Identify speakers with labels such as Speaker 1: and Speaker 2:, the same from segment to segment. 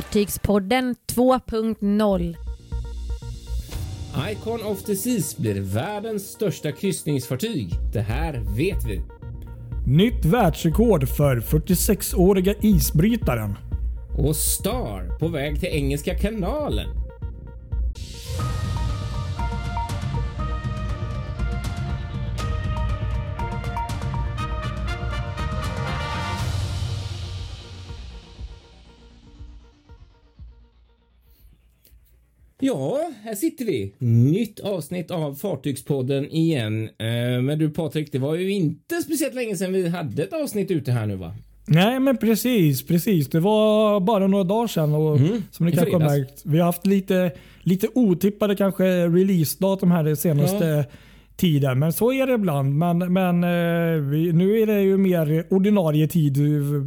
Speaker 1: Fartygspodden 2.0
Speaker 2: Icon of the Seas blir världens största kryssningsfartyg. Det här vet vi.
Speaker 3: Nytt världsrekord för 46-åriga isbrytaren.
Speaker 2: Och Star på väg till Engelska kanalen. Ja, här sitter vi. Nytt avsnitt av Fartygspodden igen. Eh, Men du Patrik, det var ju inte speciellt länge sedan vi hade ett avsnitt ute här nu va?
Speaker 3: Nej men precis, precis. Det var bara några dagar sedan och som ni kanske har märkt. Vi har haft lite, lite otippade kanske releasedatum här den senaste tiden. Men så är det ibland. Men, men eh, nu är det ju mer ordinarie tid.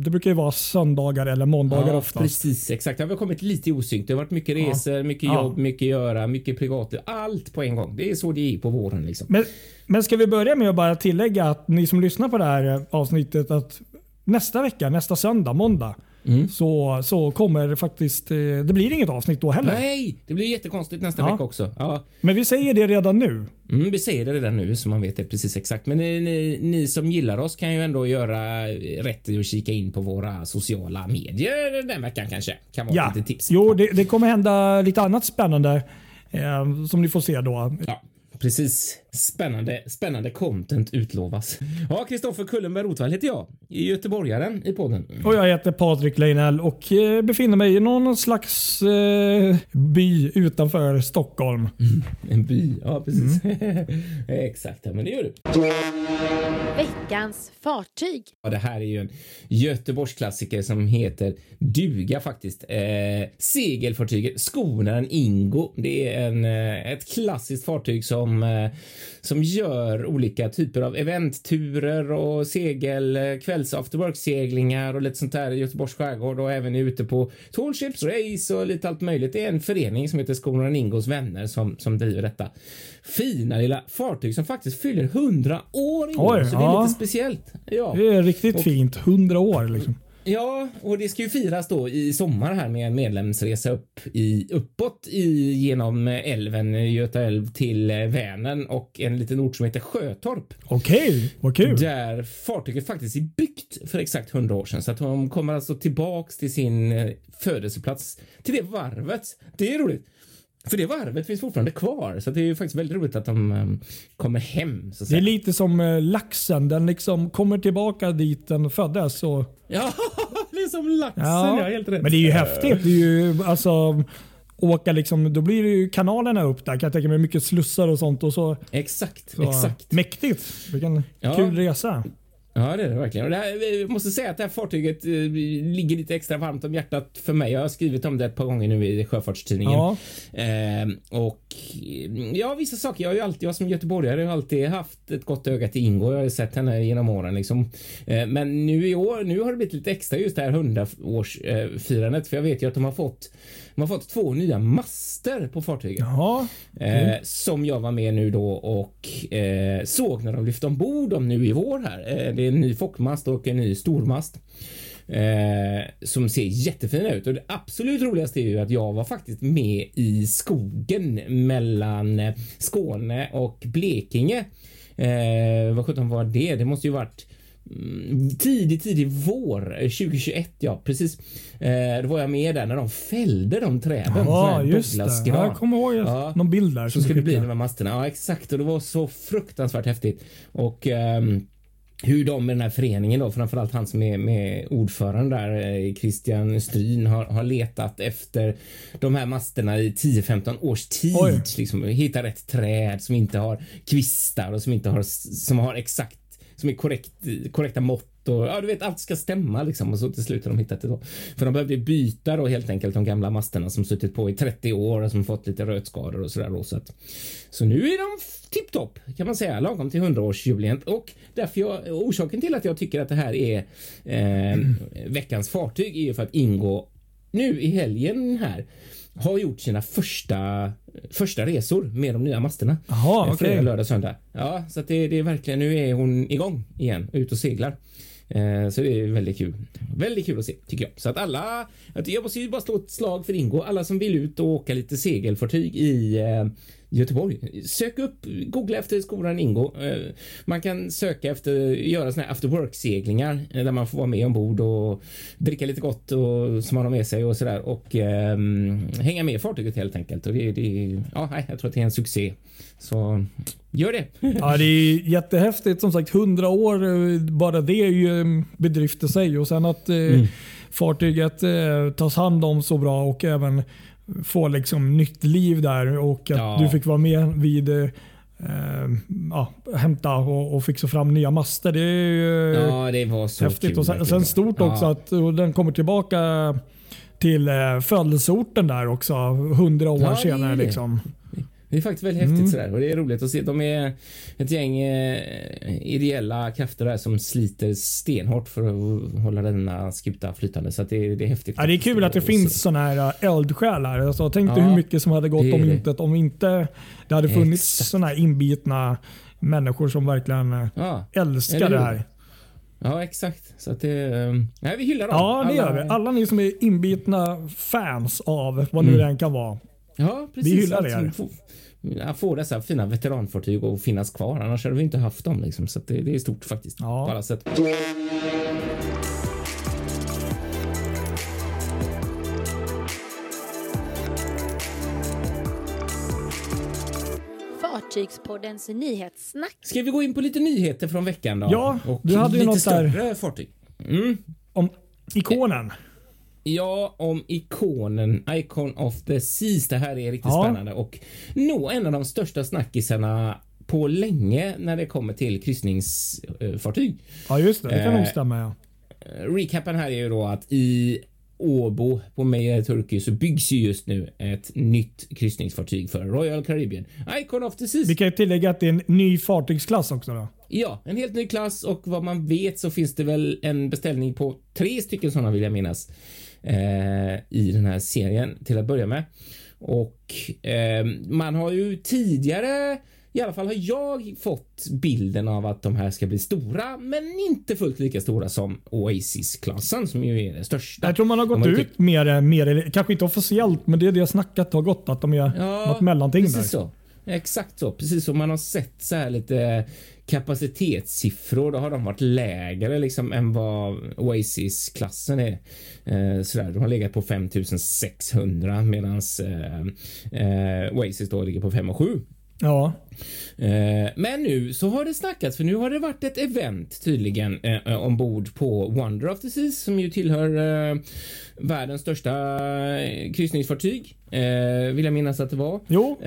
Speaker 3: Det brukar ju vara söndagar eller måndagar
Speaker 2: Ja,
Speaker 3: oftast.
Speaker 2: precis. Exakt. Det har kommit lite i osynk. Det har varit mycket resor, mycket
Speaker 3: Ja.
Speaker 2: jobb, mycket göra, mycket privat. Allt på en gång. Det är så det är på våren liksom.
Speaker 3: Men, men ska vi börja med att bara tillägga att ni som lyssnar på det här avsnittet att nästa vecka, nästa söndag, måndag,
Speaker 2: Mm.
Speaker 3: så, så kommer faktiskt, eh, det blir inget avsnitt då heller.
Speaker 2: Nej, det blir jättekonstigt nästa
Speaker 3: Ja.
Speaker 2: vecka också. Ja,
Speaker 3: Men vi säger det redan nu.
Speaker 2: mm, vi säger det redan nu så man vet det precis exakt. Men ni, ni, ni som gillar oss kan ju ändå göra rätt i att kika in på våra sociala medier den veckan kanske. Kan vara
Speaker 3: Ja,
Speaker 2: lite tips.
Speaker 3: jo det, det kommer hända lite annat spännande eh, som ni får se då.
Speaker 2: Ja, precis. Spännande, spännande content utlovas. Ja, Kristoffer Kullenberg Rotvall heter jag. Göteborgaren i podden.
Speaker 3: Och jag heter Patrik Leinell och eh, befinner mig i någon slags eh, by utanför Stockholm.
Speaker 2: En by. Ja, precis. Exakt, ja, men det gör du.
Speaker 1: Veckans fartyg.
Speaker 2: Ja, det här är ju en Göteborgsklassiker som heter duga faktiskt. Eh, segelfartyget Skonaren Ingo. Det är en, eh, ett klassiskt fartyg som, eh, som gör olika typer av eventturer och segel, eh, kvälls afterwork-seglingar och lite sånt där i Göteborgs skärgård och även är ute på tall ships race och lite allt möjligt. Det är en förening som heter Skonaren Ingos vänner som, som driver detta fina lilla fartyg som faktiskt fyller 100 år i år. Så det är
Speaker 3: ja.
Speaker 2: lite speciellt. Ja.
Speaker 3: Det är riktigt
Speaker 2: Och-
Speaker 3: fint. 100 år liksom.
Speaker 2: Ja, och det ska ju firas då i sommar här med en medlemsresa upp i, uppåt i, genom älven, Göta älv till eh, Vänern och en liten ort som heter Sjötorp.
Speaker 3: Okej, vad kul.
Speaker 2: Där fartyget faktiskt är byggt för exakt 100 år sedan. Så att de kommer alltså tillbaks till sin eh, födelseplats, till det varvet. Det är roligt. För det varvet finns fortfarande kvar, så det är ju faktiskt väldigt roligt att de eh, kommer hem. Så att
Speaker 3: Det är lite som eh, laxen. Den liksom kommer tillbaka dit den föddes. Och,
Speaker 2: Ja, det är som laxen, ja, helt rätt.
Speaker 3: Men det är ju häftigt. Det är ju alltså åka liksom, då blir det ju kanalerna upp där kan jag tänka mig. Mycket slussar och sånt. Och så,
Speaker 2: Exakt,
Speaker 3: så
Speaker 2: exakt.
Speaker 3: Mäktigt. Vilken
Speaker 2: Ja.
Speaker 3: kul resa.
Speaker 2: Ja, det är det verkligen. Och det här, jag måste säga att det här fartyget eh, ligger lite extra varmt om hjärtat för mig. Jag har skrivit om det ett par gånger nu i Sjöfartstidningen.
Speaker 3: Ja.
Speaker 2: Eh, och ja, vissa saker. Jag har ju alltid, jag som göteborgare har alltid haft ett gott öga till Ingo. Jag har ju sett henne genom åren liksom. Eh, men nu i år, nu har det blivit lite extra just det här 100-årsfirandet. För jag vet ju att de har fått, de har fått två nya master på fartyget. Eh, som jag var med nu då och eh, såg när de lyfte ombord dem nu i vår här. Det är en ny fockmast och en ny stormast. Eh, som ser jättefina ut och det absolut roligaste är ju att jag var faktiskt med i skogen mellan eh, Skåne och Blekinge. Eh, vad sjutton var det? Det måste ju varit mm, tidig, tidig vår eh, 2021. Ja, precis. Eh, då var jag med där när de fällde de träden.
Speaker 3: Ja, just det.
Speaker 2: Douglasgran.
Speaker 3: Jag kommer ihåg
Speaker 2: Ja.
Speaker 3: någon bild där.
Speaker 2: Så skulle det bli de här masterna. Ja, exakt. Och det var så fruktansvärt häftigt. Och ehm, hur de med den här föreningen då, framförallt han som är med ordförande där, eh, Christian Stryn, har, har letat efter de här masterna i 10-15 års tid.
Speaker 3: Oj.
Speaker 2: Liksom, hitta rätt träd som inte har kvistar och som inte har, som har exakt, som är korrekt, korrekta mått och ja, du vet, allt ska stämma liksom och så till slut har de hittat det då. För de behövde byta då helt enkelt de gamla masterna som suttit på i 30 år och som fått lite rötskador och sådär då. Så, att, så nu är de tipptopp kan man säga, lagom till 100-årsjubileet och därför jag, orsaken till att jag tycker att det här är eh, veckans fartyg är ju för att ingå nu i helgen här har gjort sina första, första resor med de nya masterna.
Speaker 3: Jaha,
Speaker 2: Eh,
Speaker 3: okej.
Speaker 2: Fredag, lördag, söndag. Ja, så att det, det är verkligen, nu är hon igång igen, ut och seglar. Eh, så det är väldigt kul. Väldigt kul att se tycker jag. Så att alla, jag måste ju bara slå ett slag för Ingo. Alla som vill ut och åka lite segelfartyg i eh, Göteborg. Sök upp, googla efter skolan Ingo. Eh, man kan söka efter, göra såna här after work seglingar där man får vara med ombord och dricka lite gott och som man har med sig och sådär och eh, hänga med fartyget helt enkelt. Och det, det, ja, jag tror att det är en succé. Så gör det.
Speaker 3: Ja, det är jättehäftigt. Som sagt, 100 år, eh, bara det är ju en bedrift i sig. Och sen att eh, mm. fartyget eh, tas hand om så bra och även få liksom nytt liv där och att ja. du fick vara med vid eh, ja, hämta och, och, fixa fram nya master. Det är ju
Speaker 2: ja, det var så
Speaker 3: häftigt.
Speaker 2: Kul,
Speaker 3: och sen, sen stort också att den kommer tillbaka till eh, födelseorten där också. Hundra år senare. Liksom.
Speaker 2: Det är faktiskt väldigt häftigt mm. sådär och det är roligt att se. De är ett gäng eh, ideella krafter där som sliter stenhårt för att hålla denna skuta flytande. Så det, det, är häftigt.
Speaker 3: Ja, det är kul att det finns sådana här eh, eldsjälar. Alltså, tänk dig ja, hur mycket som hade gått om inte, om inte det hade funnits sådana här inbitna människor som verkligen eh, ja, älskar det här.
Speaker 2: Ja, exakt. Så att det, nej, vi hyllar dem.
Speaker 3: Ja, det gör vi. Alla ni som är inbitna fans av vad nu mm. det kan vara.
Speaker 2: Ja, precis.
Speaker 3: Vi hyllar er
Speaker 2: få dessa fina veteranfartyg att finnas kvar. Annars hade vi inte haft dem. Liksom. Så det, det, är stort faktiskt. Ja. På alla sätt.
Speaker 1: Fartygspoddens nyhetssnack.
Speaker 2: Ska vi gå in på lite nyheter från veckan då?
Speaker 3: Ja, Och du hade ju något större där.
Speaker 2: fartyg. Mm.
Speaker 3: Om ikonen.
Speaker 2: Ja, om ikonen Icon of the Seas. Det här är riktigt ja. spännande och nog en av de största snackisarna på länge när det kommer till kryssningsfartyg.
Speaker 3: Ja, just det. Det kan nog eh, stämma. Ja.
Speaker 2: Recapen här är ju då att i Åbo på Meja Turkey så byggs ju just nu ett nytt kryssningsfartyg för Royal Caribbean. Icon of the Seas.
Speaker 3: Vi kan ju tillägga att det är en ny fartygsklass också då.
Speaker 2: Ja, en helt ny klass och vad man vet så finns det väl en beställning på tre stycken sådana vill jag minnas eh, i den här serien till att börja med. Och eh, man har ju tidigare i alla fall har jag fått bilden av att de här ska bli stora, men inte fullt lika stora som Oasis-klassen som ju är den största.
Speaker 3: Jag tror man har gått har ut mer, mer, kanske inte officiellt, men det är det snacket har gått att de är ja, något mellanting där.
Speaker 2: Så. Exakt så, precis som man har sett så här lite kapacitetssiffror. Då har de varit lägre liksom än vad Oasis klassen är. Eh, sådär. De har legat på 5600 medan eh, eh, Oasis då ligger på 5 och 7.
Speaker 3: Ja.
Speaker 2: Eh, men nu så har det snackats för nu har det varit ett event tydligen eh, ombord på Wonder of the Seas som ju tillhör eh, världens största eh, kryssningsfartyg. Eh, vill jag minnas att det var.
Speaker 3: Jo.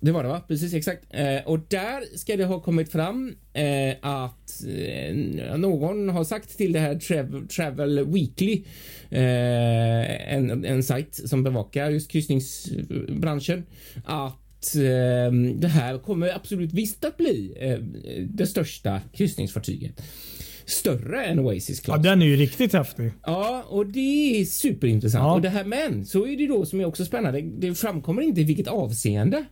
Speaker 2: Det var det va? Precis exakt. Eh, och där ska det ha kommit fram eh, att eh, någon har sagt till det här Travel, Travel Weekly, eh, en, en sajt som bevakar just kryssningsbranschen, att eh, det här kommer absolut visst att bli eh, det största kryssningsfartyget större än Oasis Class.
Speaker 3: Ja, den är ju riktigt häftig.
Speaker 2: Ja, och det är superintressant. Ja. Och det här, men så är det då som är också spännande. Det framkommer inte i vilket avseende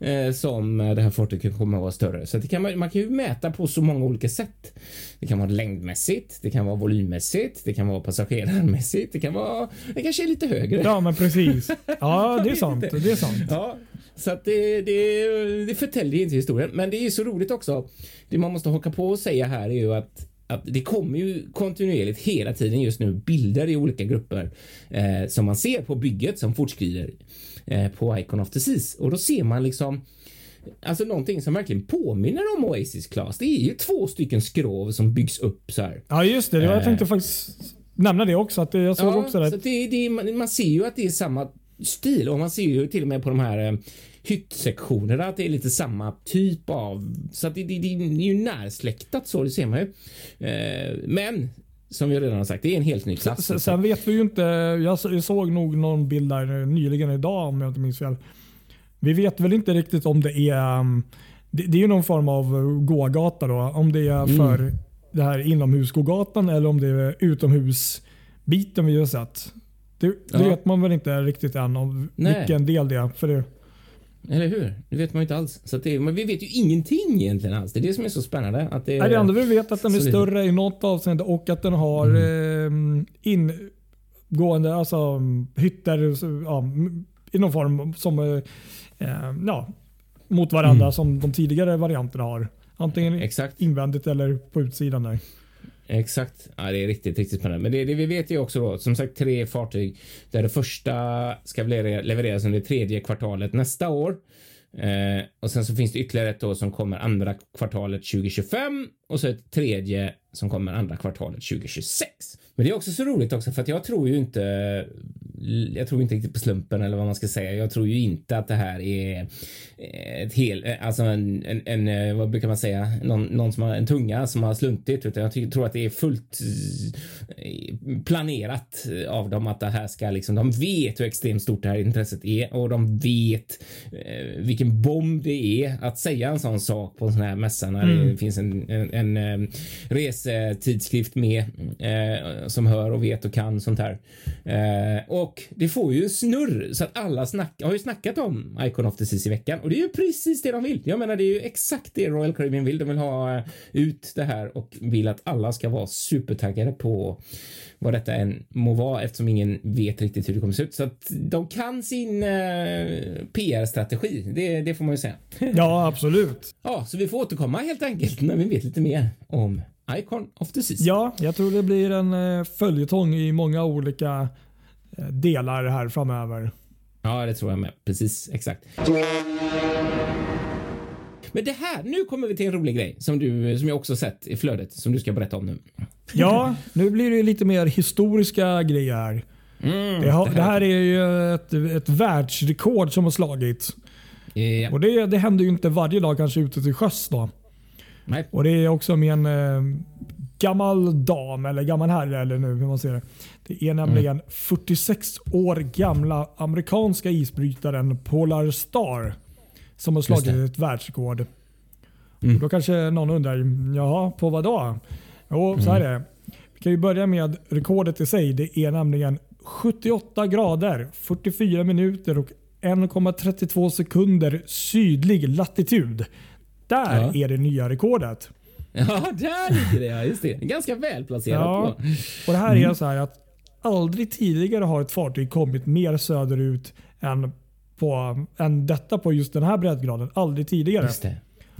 Speaker 2: eh, som det här fartyget kommer att vara större. Så det kan man, man kan ju mäta på så många olika sätt. Det kan vara längdmässigt, det kan vara volymmässigt, det kan vara passagerarmässigt, det kan vara, det kanske är lite högre.
Speaker 3: Ja, men precis. Ja, det är sant. Det är sant.
Speaker 2: Ja, så att det, det, det förtäljer inte historien, men det är så roligt också. Det man måste haka på och säga här är ju att att det kommer ju kontinuerligt hela tiden just nu bilder i olika grupper eh, som man ser på bygget som fortskrider eh, på Icon of the Seas och då ser man liksom Alltså någonting som verkligen påminner om Oasis Class. Det är ju två stycken skrov som byggs upp så här.
Speaker 3: Ja just det, jag eh. tänkte faktiskt nämna det också. Att jag såg ja, också det.
Speaker 2: Så det, det man ser ju att det är samma stil och man ser ju till och med på de här eh, hyttsektionerna att det är lite samma typ av så att det, det, det är ju närsläktat så det ser man ju. Eh, men som vi redan har sagt, det är en helt ny klass.
Speaker 3: Sen, sen vet vi ju inte. Jag såg nog någon bild där nyligen idag om jag inte minns fel. Vi vet väl inte riktigt om det är um, det, det är ju någon form av gågata då. Om det är för mm. det här inomhusgågatan eller om det är utomhusbiten vi har sett. Det, det ja. vet man väl inte riktigt än om Nej. vilken del det är. För det,
Speaker 2: Eller hur? Det vet man ju inte alls. Så det, men vi vet ju ingenting egentligen alls. Det är det som är så spännande. Att det,
Speaker 3: Nej, det enda vi vet är att den är större i något avseende och att den har
Speaker 2: Mm.
Speaker 3: eh, ingående alltså, hytter ja, i någon form som eh, eh, ja, mot varandra
Speaker 2: Mm.
Speaker 3: som de tidigare varianterna har. Antingen
Speaker 2: Exakt.
Speaker 3: invändigt eller på utsidan där.
Speaker 2: Exakt. Ja, det är riktigt, riktigt spännande. Men det, det vi vet ju också då, som sagt tre fartyg där det första ska levereras under tredje kvartalet nästa år. Eh, och sen så finns det ytterligare ett då som kommer andra kvartalet 2025 och så ett tredje som kommer andra kvartalet 2026. Men det är också så roligt också för att jag tror ju inte jag tror inte riktigt på slumpen eller vad man ska säga. Jag tror ju inte att det här är ett hel, alltså en, en, en eh, vad brukar man säga, någon, någon som har en tunga som har sluntit, utan jag tror att det är fullt eh, planerat av dem att det här ska liksom, de vet hur extremt stort det här intresset är och de vet eh, vilken bomb det är att säga en sån sak på en sån här mässa när det finns en, en, en eh, resetidskrift med eh, som hör och vet och kan sånt här. Eh, och det får ju snurr så att alla snack, har ju snackat om Icon of the Seas i veckan och det är ju precis det de vill. Jag menar, det är ju exakt det Royal Caribbean vill. De vill ha eh, ut det här och vill att alla ska vara supertaggade på vad detta än må vara eftersom ingen vet riktigt hur det kommer se ut. Så att de kan sin eh, PR-strategi. Det, det får man ju säga.
Speaker 3: Ja, absolut.
Speaker 2: Ja, så vi får återkomma helt enkelt när vi vet lite mer om Icon of the Seas.
Speaker 3: Ja, jag tror det blir en eh, följetong i många olika delar här framöver.
Speaker 2: Ja, det tror jag med. Precis, exakt. Men det här, nu kommer vi till en rolig grej som du, som jag också sett i flödet som du ska berätta om nu.
Speaker 3: Ja, nu blir det lite mer historiska grejer här.
Speaker 2: Mm,
Speaker 3: Det, har, det här är ju ett, ett världsrekord som har slagits.
Speaker 2: Ja,
Speaker 3: Och det, det händer ju inte varje dag kanske ute till sjöss. Då.
Speaker 2: nej.
Speaker 3: Och Det är också med en eh, gammal dam, eller gammal herre eller nu hur man ser det. Det är nämligen 46 år gamla amerikanska isbrytaren Polar Star som har slagit ett världsrekord.
Speaker 2: Mm.
Speaker 3: Då kanske någon undrar, jaha, på vad då? Jo, så här är det. Vi kan ju börja med rekordet i sig. Det är nämligen 78 grader, 44 minuter och 1,32 sekunder sydlig latitud. Där
Speaker 2: Ja.
Speaker 3: är det nya rekordet.
Speaker 2: Ja, där ligger det. Ja, just det. Ganska välplacerat.
Speaker 3: Ja. Och det här är så här att aldrig tidigare har ett fartyg kommit mer söderut än, på, än detta på just den här breddgraden. Aldrig tidigare.
Speaker 2: Just det.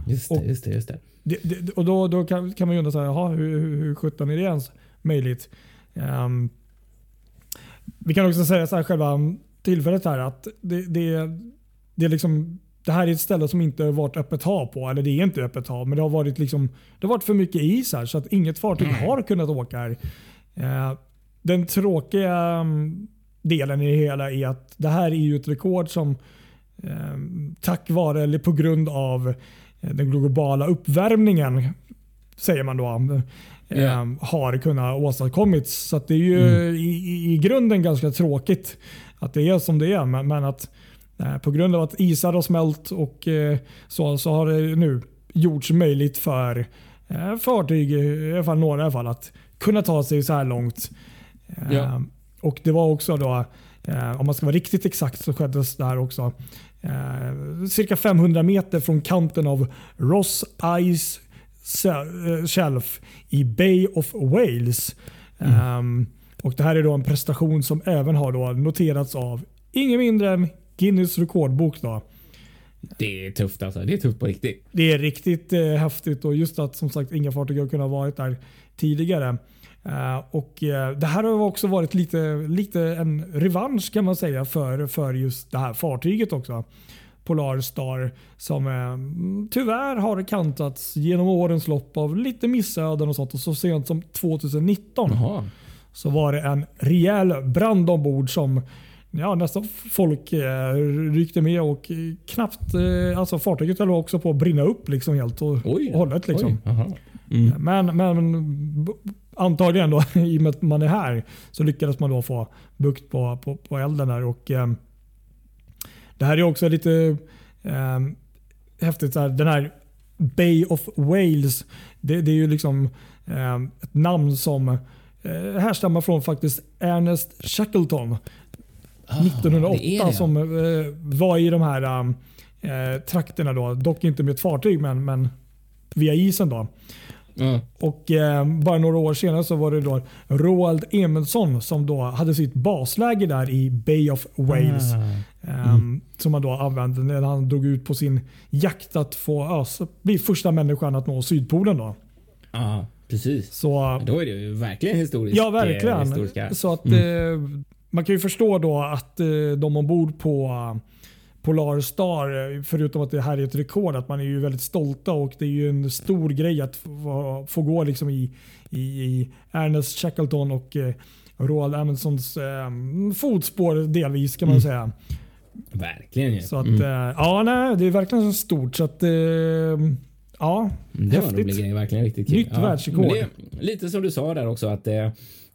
Speaker 2: Just det,
Speaker 3: Och-
Speaker 2: just det, just det.
Speaker 3: Det, det, och då, då kan, kan man ju undra så här, jaha, hur, hur, hur sjutton är det ens möjligt? Ehm, vi kan också säga så här själva tillfället här att det, det, det, är liksom, det här är ett ställe som inte har varit öppet hav på. Eller det är inte öppet hav, men det har varit, liksom, det har varit för mycket is här så att inget fartyg har kunnat åka här. Eh, den tråkiga mm, delen i det hela är att det här är ju ett rekord som eh, tack vare eller på grund av eh, den globala uppvärmningen säger man då eh,
Speaker 2: Ja.
Speaker 3: har kunnat åstadkommits. Så det är ju i, i, i grunden ganska tråkigt att det är som det är. Men, men att på grund av att isar har smält och eh, så, så har det nu gjorts möjligt för eh, fartyg, i alla fall några i alla fall, att kunna ta sig så här långt. Eh,
Speaker 2: Ja.
Speaker 3: Och det var också då, eh, om man ska vara riktigt exakt så skedde det här också eh, cirka 500 meter från kanten av Ross Ice eh, Shelf i Bay of Wales. Ehm, och Det här är då en prestation som även har då noterats av ingen mindre än Guinness rekordbok. Då.
Speaker 2: Det är tufft alltså. Det är tufft på riktigt.
Speaker 3: Det är riktigt eh, häftigt och just att som sagt inga fartyg har kunnat varit där tidigare. Eh, och eh, Det här har också varit lite, lite en revansch kan man säga för, för just det här fartyget också. Polar Star som eh, tyvärr har kantats genom årens lopp av lite missöden och sånt. Och så sent som 2019
Speaker 2: Jaha.
Speaker 3: så var det en rejäl brand ombord som ja, nästan folk eh, ryckte med och eh, knappt, eh, alltså fartyget höll också på att brinna upp liksom helt och
Speaker 2: Oj.
Speaker 3: hållet. Liksom.
Speaker 2: Oj. Mm.
Speaker 3: Men, men b- antagligen då, i och med att man är här, så lyckades man då få bukt på, på, på elden där. Och, eh, det här är också lite eh, häftigt. Så här, den här Bay of Wales, det, det är ju liksom eh, ett namn som eh, härstammar från faktiskt Ernest Shackleton.
Speaker 2: Ah, det
Speaker 3: 1908
Speaker 2: det.
Speaker 3: som eh, var i de här eh, trakterna. Då. Dock inte med ett fartyg, men, men via isen. då.
Speaker 2: Ja.
Speaker 3: Och eh, Bara några år senare så var det då Roald Emilsson som då hade sitt basläge där i Bay of Wales.
Speaker 2: Ah.
Speaker 3: ehm, Som han då använde när han drog ut på sin jakt att få så bli första människan att nå Sydpolen. Då.
Speaker 2: Ja, precis.
Speaker 3: Så,
Speaker 2: Då är det ju verkligen historiskt.
Speaker 3: ja,
Speaker 2: eh,
Speaker 3: verkligen.
Speaker 2: historiska.
Speaker 3: Så att, eh, man kan ju förstå då att eh, de ombord på eh, Polar Star, eh, förutom att det här är ett rekord, att man är ju väldigt stolta och det är ju en stor grej att få, få gå liksom i, i, i Ernest Shackleton och eh, Roald Amundsons eh, fotspår delvis kan man
Speaker 2: Mm.
Speaker 3: säga.
Speaker 2: Verkligen ju.
Speaker 3: Så att,
Speaker 2: Mm.
Speaker 3: eh, ja, nej, det är verkligen så stort. Så att, eh, ja,
Speaker 2: Det var en
Speaker 3: häftigt.
Speaker 2: rolig grej. Verkligen riktigt kul.
Speaker 3: Nytt världsrekord.
Speaker 2: men det är Lite som du sa där också att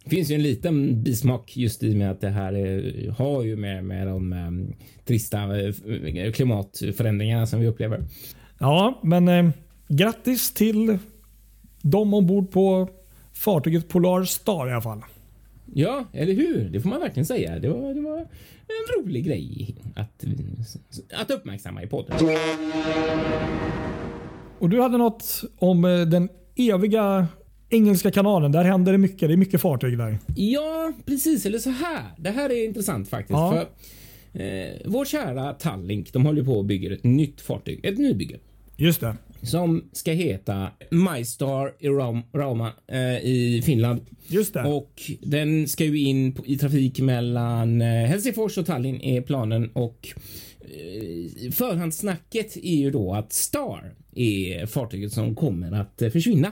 Speaker 2: det finns ju en liten bismak just i med att det här eh, har ju med, med de um, trista eh, klimatförändringarna som vi upplever.
Speaker 3: Ja, men eh, grattis till de ombord på fartyget Polar Star i alla fall.
Speaker 2: Ja, eller hur? Det får man verkligen säga. Det var, det var en rolig grej att, att uppmärksamma i podden.
Speaker 3: Och du hade något om eh, den eviga Engelska kanalen. Där händer det mycket. Det är mycket fartyg där.
Speaker 2: Ja, precis. Eller så här. Det här är intressant faktiskt.
Speaker 3: Ja.
Speaker 2: För eh, Vår kära Tallink, de håller på och bygger ett nytt fartyg. Ett nybygge.
Speaker 3: Just det.
Speaker 2: Som ska heta MyStar i Rauma, Rauma eh, i Finland.
Speaker 3: Just det.
Speaker 2: Och den ska ju in på, i trafik mellan eh, Helsingfors och Tallinn är planen och eh, förhandssnacket är ju då att Star är fartyget som kommer att eh, försvinna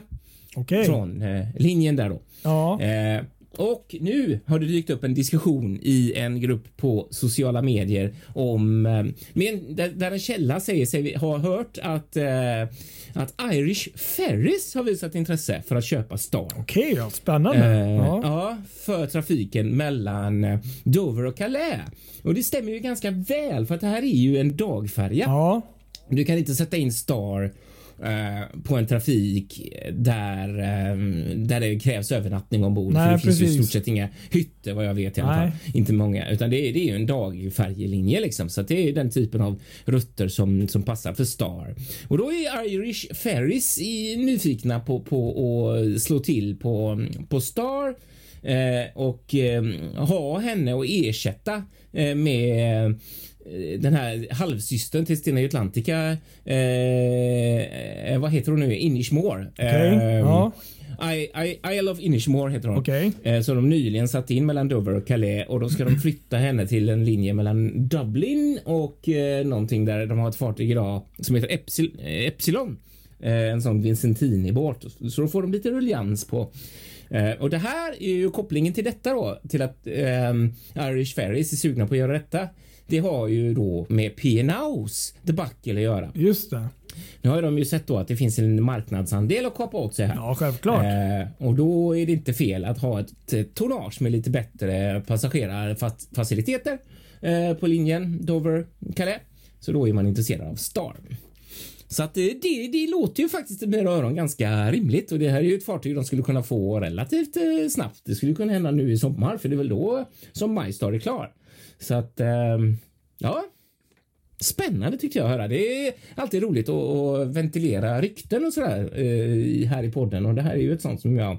Speaker 3: Okej.
Speaker 2: från eh, linjen där då.
Speaker 3: Ja.
Speaker 2: Eh, och nu har det dykt upp en diskussion i en grupp på sociala medier om eh, med en, där, där en källa säger sig ha hört att eh, att Irish Ferries har visat intresse för att köpa Star.
Speaker 3: Okej, ja, spännande.
Speaker 2: Eh,
Speaker 3: ja.
Speaker 2: ja, för trafiken mellan eh, Dover och Calais. Och det stämmer ju ganska väl för att det här är ju en dagfärja.
Speaker 3: ja.
Speaker 2: Du kan inte sätta in Star eh, på en trafik där, eh, där det krävs övernattning ombord.
Speaker 3: Nej,
Speaker 2: för det finns ju i
Speaker 3: precis.
Speaker 2: stort sett inga hytter vad jag vet i alla fall. Inte många, utan det är, det är ju en dagfärjelinje liksom. Så det är den typen av rutter som, som passar för Star. Och då är Irish Ferries i, nyfikna på, på att slå till på, på Star eh, och eh, ha henne och ersätta eh, med den här halvsystern till Stena Atlantica. Eh, vad heter hon nu? Inishmore.
Speaker 3: Okej.
Speaker 2: Eh,
Speaker 3: ja.
Speaker 2: I, I, Isle of Inishmore heter hon.
Speaker 3: Okej.
Speaker 2: Eh, som de nyligen satt in mellan Dover och Calais och då ska de flytta henne till en linje mellan Dublin och eh, någonting där de har ett fartyg idag som heter Epsil eh, Epsilon. Eh, en sån Vincentini-båt. Så då får de lite ruljans på Eh, och det här är ju kopplingen till detta då, till att ehm, Irish Ferries är sugna på att göra detta. Det har ju då med P&O's debacle att göra.
Speaker 3: Just det.
Speaker 2: Nu har de ju sett då att det finns en marknadsandel att kapa åt sig här.
Speaker 3: Ja, självklart.
Speaker 2: Eh, och då är det inte fel att ha ett tonnage med lite bättre passagerarfaciliteter eh, på linjen Dover-Calais. Så då är man intresserad av Star. Så att eh, det, det låter ju faktiskt i mina öron ganska rimligt och det här är ju ett fartyg de skulle kunna få relativt eh, snabbt. Det skulle kunna hända nu i sommar för det är väl då som MyStar är klar. Så att ehm, ja, Spännande tyckte jag att höra. Det är alltid roligt att, ventilera rykten och sådär eh, här i podden och det här är ju ett sånt som jag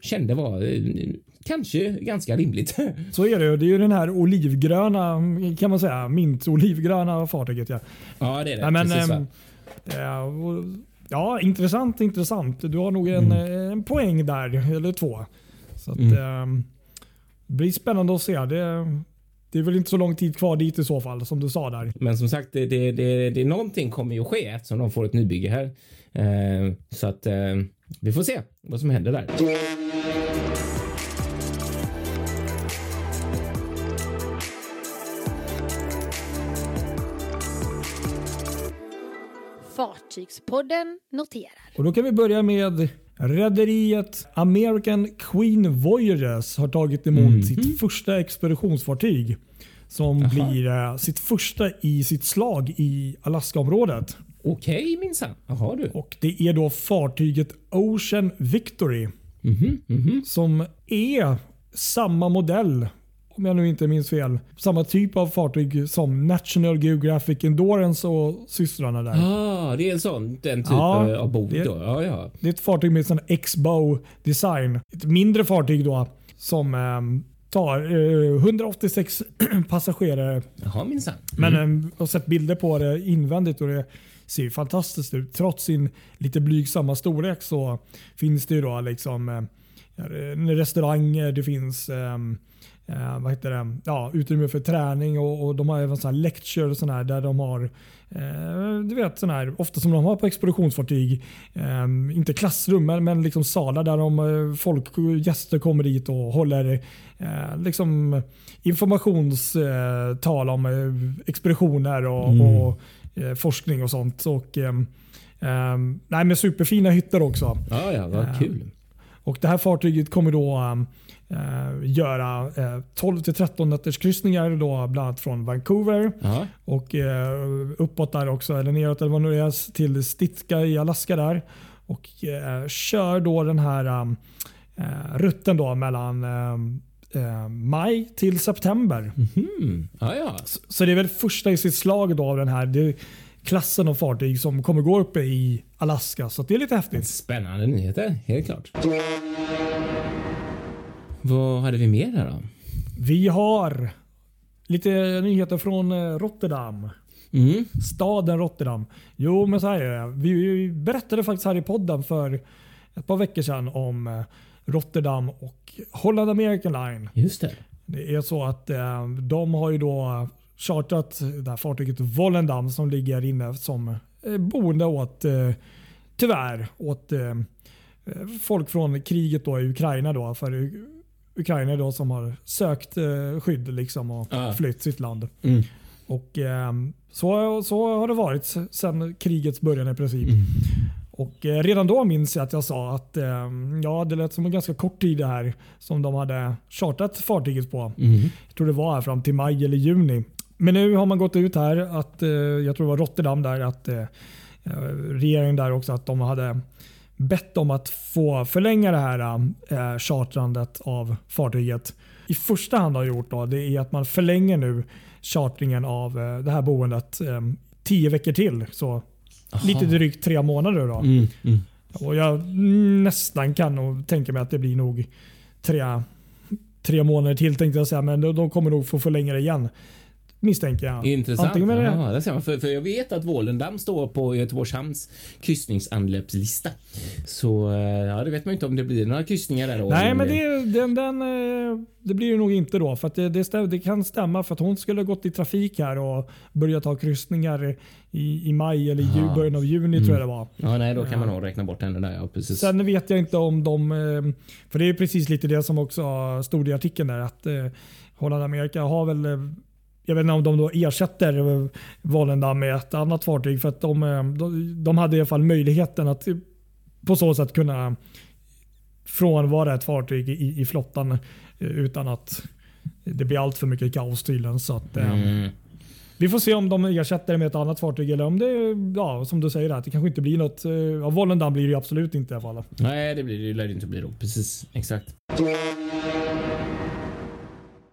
Speaker 2: kände var eh, kanske ganska rimligt.
Speaker 3: Så är det ju. Det är ju den här olivgröna, kan man säga, mint-olivgröna fartyget. Ja.
Speaker 2: ja, det är det.
Speaker 3: Nej, men,
Speaker 2: Precis,
Speaker 3: ehm, ja, och- ja, intressant, intressant. Du har nog en,
Speaker 2: Mm.
Speaker 3: en poäng där, eller två. Så att,
Speaker 2: Mm.
Speaker 3: ehm, det blir spännande att se. Det, det är väl inte så lång tid kvar dit i så fall, som du sa där.
Speaker 2: Men som sagt, det, det, det, det, någonting kommer ju att ske eftersom de får ett nybygge här. Eh, så att eh, vi får se vad som händer där.
Speaker 1: Fartygspodden noterar.
Speaker 3: Och Då kan vi börja med Rederiet American Queen Voyages har tagit emot
Speaker 2: Mhm.
Speaker 3: sitt första expeditionsfartyg. Som blir eh, sitt första i sitt slag i Alaskaområdet.
Speaker 2: Okej minsann. Jaha du.
Speaker 3: Och Det är då fartyget Ocean Victory.
Speaker 2: Mhm, mhm.
Speaker 3: Som är samma modell om jag nu inte minns fel, samma typ av fartyg som National Geographic Endurance och systrarna där.
Speaker 2: Ah, det är en sån den typen
Speaker 3: Ja,
Speaker 2: av
Speaker 3: det-
Speaker 2: då. Ja, ja.
Speaker 3: Det är ett fartyg med sån X-bow design. Ett mindre fartyg då som ehm, tar eh, 186 passagerare.
Speaker 2: Jaha minsann.
Speaker 3: Men mm. jag har sett bilder på det invändigt och det ser ju fantastiskt ut. Trots sin lite blygsamma storlek så finns det ju då liksom eh, en restaurang, det finns ehm, eh, vad heter det? Ja, utrymme för träning och, och de har även sån här lecture och sån här där de har eh, du vet sån här, ofta som de har på expeditionsfartyg. Eh, inte klassrum men, liksom salar där de, eh, folk, gäster kommer dit och håller eh, liksom informationstal om expeditioner och,
Speaker 2: Mm.
Speaker 3: och forskning och sånt. Och, nej, men superfina hytter också.
Speaker 2: Ja, ja, vad kul.
Speaker 3: Och Det här fartyget kommer då göra eh, 12 till 13 nätters kryssningar då, bland annat från Vancouver
Speaker 2: Ja.
Speaker 3: och eh, uppåt där också, eller neråt eller vad det nu är, till Stitka i Alaska där. Och eh, kör då den här eh, rutten då mellan eh, maj till september.
Speaker 2: Hmm. Ja, ja.
Speaker 3: Så, så det är väl första i sitt slag då av den här klassen av fartyg som kommer gå uppe i Alaska. Så det är lite häftigt.
Speaker 2: Spännande nyheter, helt klart. Vad hade vi mer här då?
Speaker 3: Vi har lite nyheter från eh, Rotterdam.
Speaker 2: Mm.
Speaker 3: Staden Rotterdam. Jo, men så här är det. Vi berättade faktiskt här i podden för ett par veckor sedan om eh, Rotterdam och Holland American Line.
Speaker 2: Just det.
Speaker 3: Det är så att eh, de har ju då chartrat det här fartyget Volendam som ligger inne som boende åt, tyvärr, åt folk från kriget då i Ukraina. Då, för U- Ukraina då som har sökt eh, skydd liksom och
Speaker 2: Ja.
Speaker 3: flytt sitt land.
Speaker 2: Mm.
Speaker 3: Och eh, så, så har det varit sedan krigets början i princip.
Speaker 2: Mm.
Speaker 3: Och eh, redan då minns jag att jag sa att eh, ja, det lät som en ganska kort tid det här som de hade chartat fartyget på.
Speaker 2: Mm.
Speaker 3: Jag tror det var här fram till maj eller juni. Men nu har man gått ut här att, eh, jag tror det var Rotterdam där, att eh, eh, regeringen där också att de hade bett om att få förlänga det här eh, chartrandet av fartyget. I första hand har gjort då, det är att man förlänger nu chartringen av eh, det här boendet eh, tio veckor till. Så lite drygt tre månader. Då.
Speaker 2: Mm. Mm.
Speaker 3: Och jag nästan kan nog tänka mig att det blir nog tre, tre månader till tänkte jag säga. Men de, de kommer nog få förlänga det igen. Misstänker jag.
Speaker 2: Intressant.
Speaker 3: Antingen det.
Speaker 2: Ja, det ser man. För, för jag vet att Volendam står på Göteborgs hamns kryssningsanlöpslista. Så eh, ja, det vet man inte om det blir några kryssningar där.
Speaker 3: Nej, men det, den, den, eh, det blir det nog inte då. För det, det, stäm, det kan stämma för att hon skulle ha gått i trafik här och börjat ta kryssningar i, i maj eller
Speaker 2: Aha.
Speaker 3: början av juni
Speaker 2: Mm.
Speaker 3: tror jag det var.
Speaker 2: Ja, nej, då kan man nog räkna bort henne där. Ja, precis.
Speaker 3: Sen vet jag inte om de, eh, för det är precis lite det som också stod i artikeln där att Holland Amerika har väl jag vet inte om de då ersätter eh, Volendam med ett annat fartyg för att de, eh, de, de hade i alla fall möjligheten att eh, på så sätt kunna frånvara ett fartyg i, i flottan eh, utan att det blir allt för mycket kaos tydligen. Så att, eh,
Speaker 2: Mm.
Speaker 3: Vi får se om de ersätter det med ett annat fartyg eller om det, ja, som du säger, att det kanske inte blir något. eh, Ja, Volendam blir det ju absolut inte i alla fall.
Speaker 2: Nej, det blir det lär det inte bli då. Precis, exakt.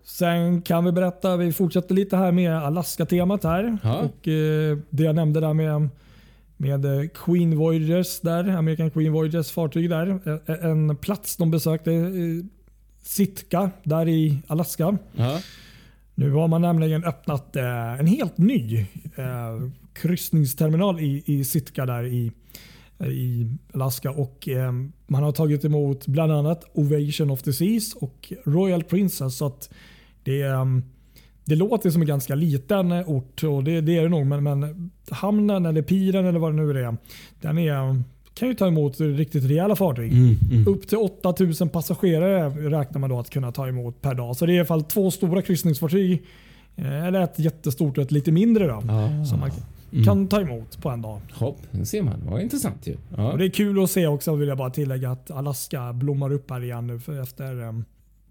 Speaker 3: Sen kan vi berätta, vi fortsätter lite här med Alaska-temat här.
Speaker 2: Ja.
Speaker 3: Och, eh, det jag nämnde där med, med eh, Queen Voyagers där, American Queen Voyagers fartyg där. En plats de besökte, eh, Sitka där i Alaska.
Speaker 2: Ja.
Speaker 3: Nu har man nämligen öppnat eh, en helt ny eh, kryssningsterminal i, i Sitka där i, i Alaska. Och eh, Man har tagit emot bland annat Ovation of the Seas och Royal Princess. Så att det, eh, det låter som en ganska liten eh, ort och det, det är det nog. Men, men hamnen eller piren eller vad det nu är. Den är, kan ju ta emot riktigt rejäla fartyg.
Speaker 2: Mm, mm.
Speaker 3: Upp till 8000 passagerare räknar man då att kunna ta emot per dag. Så det är i alla fall två stora kryssningsfartyg. eh, Eller ett jättestort och ett lite mindre då,
Speaker 2: Ah.
Speaker 3: som man
Speaker 2: Mm.
Speaker 3: kan ta emot på en dag.
Speaker 2: Hopp, det ser man. Vad intressant ju. Ja.
Speaker 3: Och det är kul att se också vill jag bara tillägga att Alaska blommar upp här igen nu efter eh,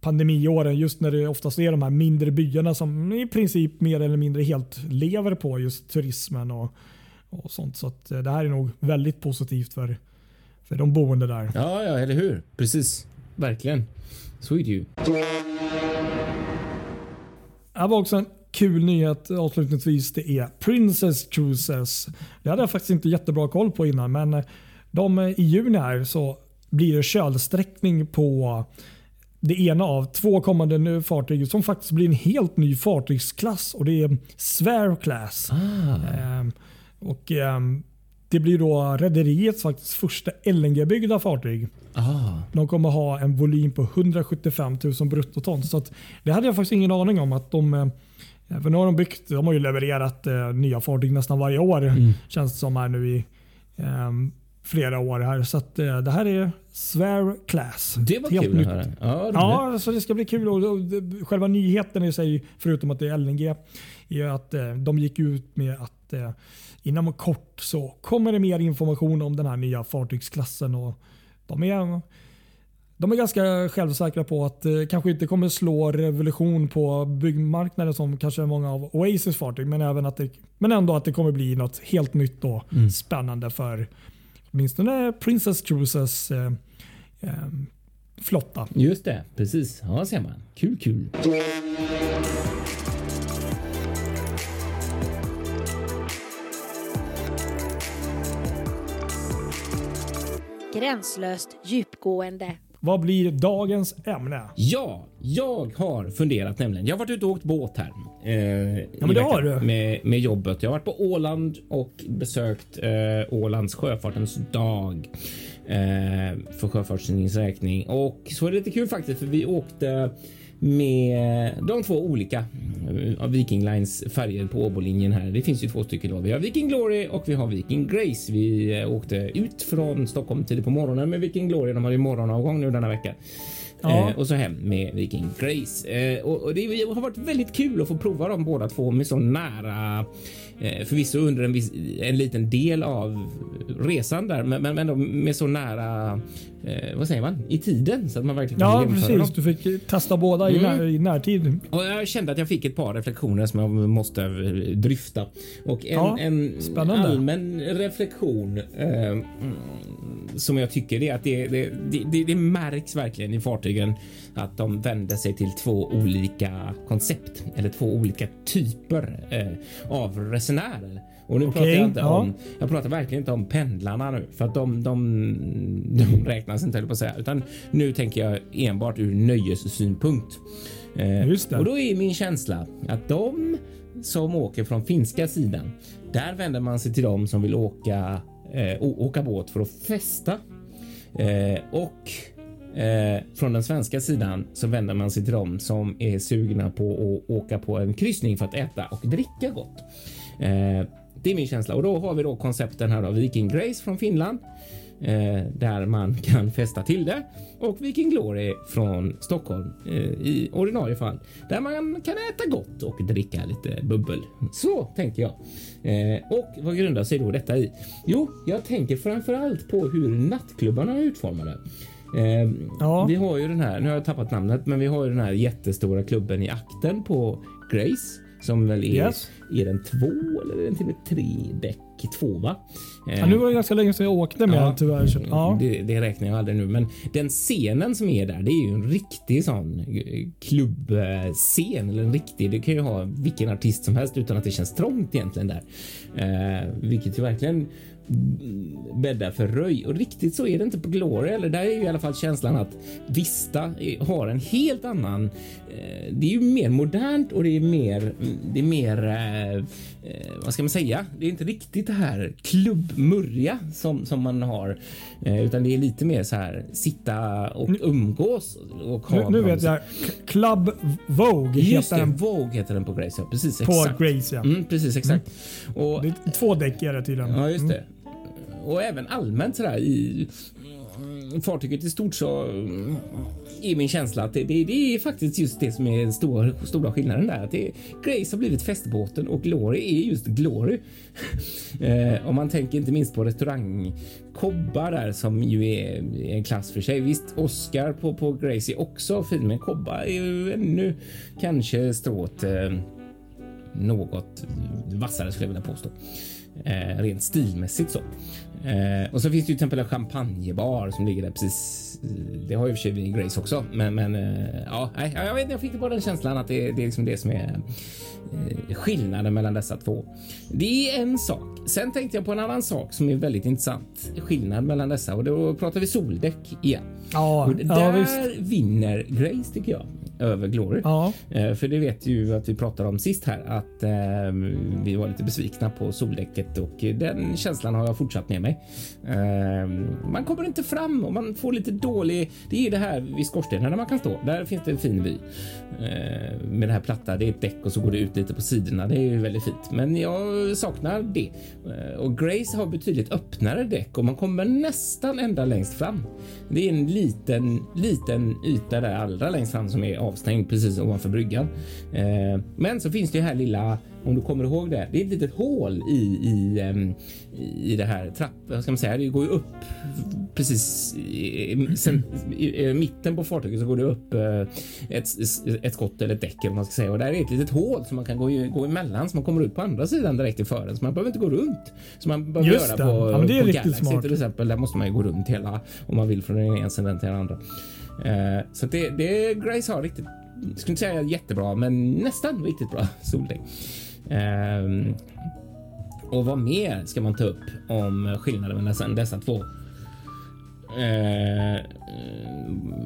Speaker 3: pandemiåren. Just när det oftast är de här mindre byarna som i princip mer eller mindre helt lever på just turismen och, och sånt. Så att eh, det här är nog väldigt positivt för, för de boende där.
Speaker 2: ja, ja, eller hur? Precis. Verkligen. Så är det ju.
Speaker 3: Här var också en kul nyhet avslutningsvis. Det är Princess Cruises. Det hade jag faktiskt inte jättebra koll på innan men de, i juni här så blir det kölsträckning på det ena av två kommande fartyg som faktiskt blir en helt ny fartygsklass och det är Swear Class.
Speaker 2: Ah.
Speaker 3: Ehm, och, ehm, det blir då rederiets faktiskt första LNG-byggda fartyg.
Speaker 2: Ah.
Speaker 3: De kommer ha en volym på 175 000 bruttoton. Så det hade jag faktiskt ingen aning om att de eh, för nu har de byggt, de har ju levererat eh, nya fartyg nästan varje år.
Speaker 2: Mm.
Speaker 3: Känns det som här nu i ehm, flera år här. Så att, eh, det här är Swear Class.
Speaker 2: Det var
Speaker 3: Helt
Speaker 2: kul
Speaker 3: nytt.
Speaker 2: höra. Ja,
Speaker 3: Ja, så det ska bli kul. Och, och, själva nyheten i sig, förutom att det är LNG, är att eh, de gick ut med att eh, inom kort så kommer det mer information om den här nya fartygsklassen. Och de är de är ganska självsäkra på att det kanske inte kommer slå revolution på byggmarknaden som kanske många av Oasis fartyg. Men, även att det, men ändå att det kommer bli något helt nytt och spännande för åtminstone Princess Cruises eh, eh, flotta.
Speaker 2: Just det, precis. Ja, ser man. Kul, kul.
Speaker 1: Gränslöst djupgående.
Speaker 3: Vad blir dagens ämne?
Speaker 2: Ja, jag har funderat nämligen. Jag har varit ute och åkt båt här. Eh, ja,
Speaker 3: men det har du.
Speaker 2: Med, med jobbet. Jag har varit på Åland och besökt eh, Ålands sjöfartens dag eh, för Sjöfartstidningens räkning. Och så är det lite kul faktiskt för vi åkte med de två olika eh, av Viking Lines färger på Åbolinjen här. Det finns ju två stycken då. Vi har Viking Glory och vi har Viking Grace. Vi eh, åkte ut från Stockholm tidigt på morgonen med Viking Glory. De har ju morgonavgång nu denna vecka.
Speaker 3: Ja.
Speaker 2: Eh, och så hem med Viking Grace. Eh, och, och det har varit väldigt kul att få prova dem båda två med så nära. Eh, förvisso under en, viss, en liten del av resan där, men, men ändå med så nära. Eh, vad säger man i tiden så att man verkligen
Speaker 3: Ja, precis.
Speaker 2: dem.
Speaker 3: Du fick testa båda i,
Speaker 2: Mm.
Speaker 3: när, i närtid.
Speaker 2: Och jag kände att jag fick ett par reflektioner som jag måste eh, dryfta. Och en,
Speaker 3: Ja,
Speaker 2: en
Speaker 3: spännande.
Speaker 2: allmän reflektion eh, mm, som jag tycker är att det, det, det, det, märks verkligen i fartygen att de vänder sig till två olika koncept eller två olika typer eh, av resenärer. Och nu
Speaker 3: Okej,
Speaker 2: pratar jag inte
Speaker 3: ja.
Speaker 2: om jag pratar verkligen inte om pendlarna nu för att de, de, de räknas inte höll på att säga, utan nu tänker jag enbart ur nöjessynpunkt. Eh,
Speaker 3: Just det.
Speaker 2: Och då är min känsla att de som åker från finska sidan, där vänder man sig till dem som vill åka, eh, åka båt för att festa. Eh, och eh, från den svenska sidan så vänder man sig till dem som är sugna på att åka på en kryssning för att äta och dricka gott. Eh, det är min känsla och då har vi då koncepten här av Viking Grace från Finland eh, där man kan festa till det och Viking Glory från Stockholm eh, i ordinarie fall där man kan äta gott och dricka lite bubbel. Så tänker jag. Eh, och vad grundar sig då detta i? Jo, jag tänker framför allt på hur nattklubbarna är utformade. Eh,
Speaker 3: Ja.
Speaker 2: Vi har ju den här, nu har jag tappat namnet, men vi har ju den här jättestora klubben i akten på Grace som väl är,
Speaker 3: Yes.
Speaker 2: är den två eller är den till och med tre däck två va? Eh,
Speaker 3: Ja, nu var det ganska länge sedan jag åkte med
Speaker 2: Ja,
Speaker 3: den tyvärr. Så, ja.
Speaker 2: det, det räknar jag aldrig nu, men den scenen som är där, det är ju en riktig sån eh, klubbscen eller en riktig. Det kan ju ha vilken artist som helst utan att det känns trångt egentligen där, eh, vilket ju verkligen bäddar för röj och riktigt så är det inte på Glory eller där är ju i alla fall känslan att Vista har en helt annan. Eh, det är ju mer modernt och det är mer. Det är mer. Eh, eh, vad ska man säga? Det är inte riktigt det här klubbmurriga som som man har, utan det är lite mer så här sitta och umgås och ha.
Speaker 3: Nu, nu vet jag. Club Vogue
Speaker 2: Just
Speaker 3: heter
Speaker 2: det,
Speaker 3: den
Speaker 2: Vogue heter den på Grace. Ja, precis.
Speaker 3: på
Speaker 2: exakt.
Speaker 3: Grace. Ja.
Speaker 2: Mm, precis, exakt. Och
Speaker 3: Det är två däck är det tydligen.
Speaker 2: Ja, just
Speaker 3: Mm.
Speaker 2: det. Och även allmänt sådär i fartyget i stort så är min känsla att det, det, det är faktiskt just det som är den stora, stora skillnaden där. Att det, Grace har blivit festbåten och Glory är just Glory. eh, om man tänker inte minst på restaurang Kobba där som ju är en klass för sig. Visst, Oscar på, på Grace är också fin, men Kobba är ju ännu kanske strået eh, något vassare skulle jag vilja påstå eh, rent stilmässigt så. Eh, och så finns det ju till exempel en champagnebar som ligger där precis. Eh, det har ju för sig vi Grace också, men, men eh, ja, nej, jag vet Jag fick bara den känslan att det, det är liksom det som är eh, skillnaden mellan dessa två. Det är en sak. Sen tänkte jag på en annan sak som är väldigt intressant. Skillnad mellan dessa och då pratar vi soldäck igen.
Speaker 3: Ja,
Speaker 2: och där
Speaker 3: ja,
Speaker 2: vinner Grace tycker jag över Glory.
Speaker 3: Ja.
Speaker 2: Eh, För det vet ju att vi pratade om sist här att eh, vi var lite besvikna på soldäcket och den känslan har jag fortsatt med mig. Eh, man kommer inte fram och man får lite dålig. Det är det här vid skorstenen där man kan stå. Där finns det en fin vy eh, med det här platta. Det är ett däck och så går det ut lite på sidorna. Det är ju väldigt fint, men jag saknar det Eh, och Grace har betydligt öppnare däck och man kommer nästan ända längst fram. Det är en liten, liten yta där allra längst fram som är avstängd precis ovanför bryggan. Eh, men så finns det ju här lilla, om du kommer ihåg det, det är ett litet hål i, i, i det här trapp, vad ska man säga, det går ju upp precis i, sen, i, i mitten på fartyget så går det upp eh, ett, ett skott eller ett däck eller vad man ska säga och där är ett litet hål som man kan gå, i- gå emellan så man kommer ut på andra sidan direkt i fören så man behöver inte gå runt som man behöver
Speaker 3: Just
Speaker 2: göra
Speaker 3: det.
Speaker 2: på,
Speaker 3: Ja, men det är
Speaker 2: på Galaxy
Speaker 3: smart.
Speaker 2: till exempel. Där måste man ju gå runt hela om man vill från den ena sidan till den andra. Eh, så det, det Grace har riktigt, skulle inte säga jättebra, men nästan riktigt bra soldäck. Ehm, och vad mer ska man ta upp om skillnaden mellan dessa, dessa två? Eh,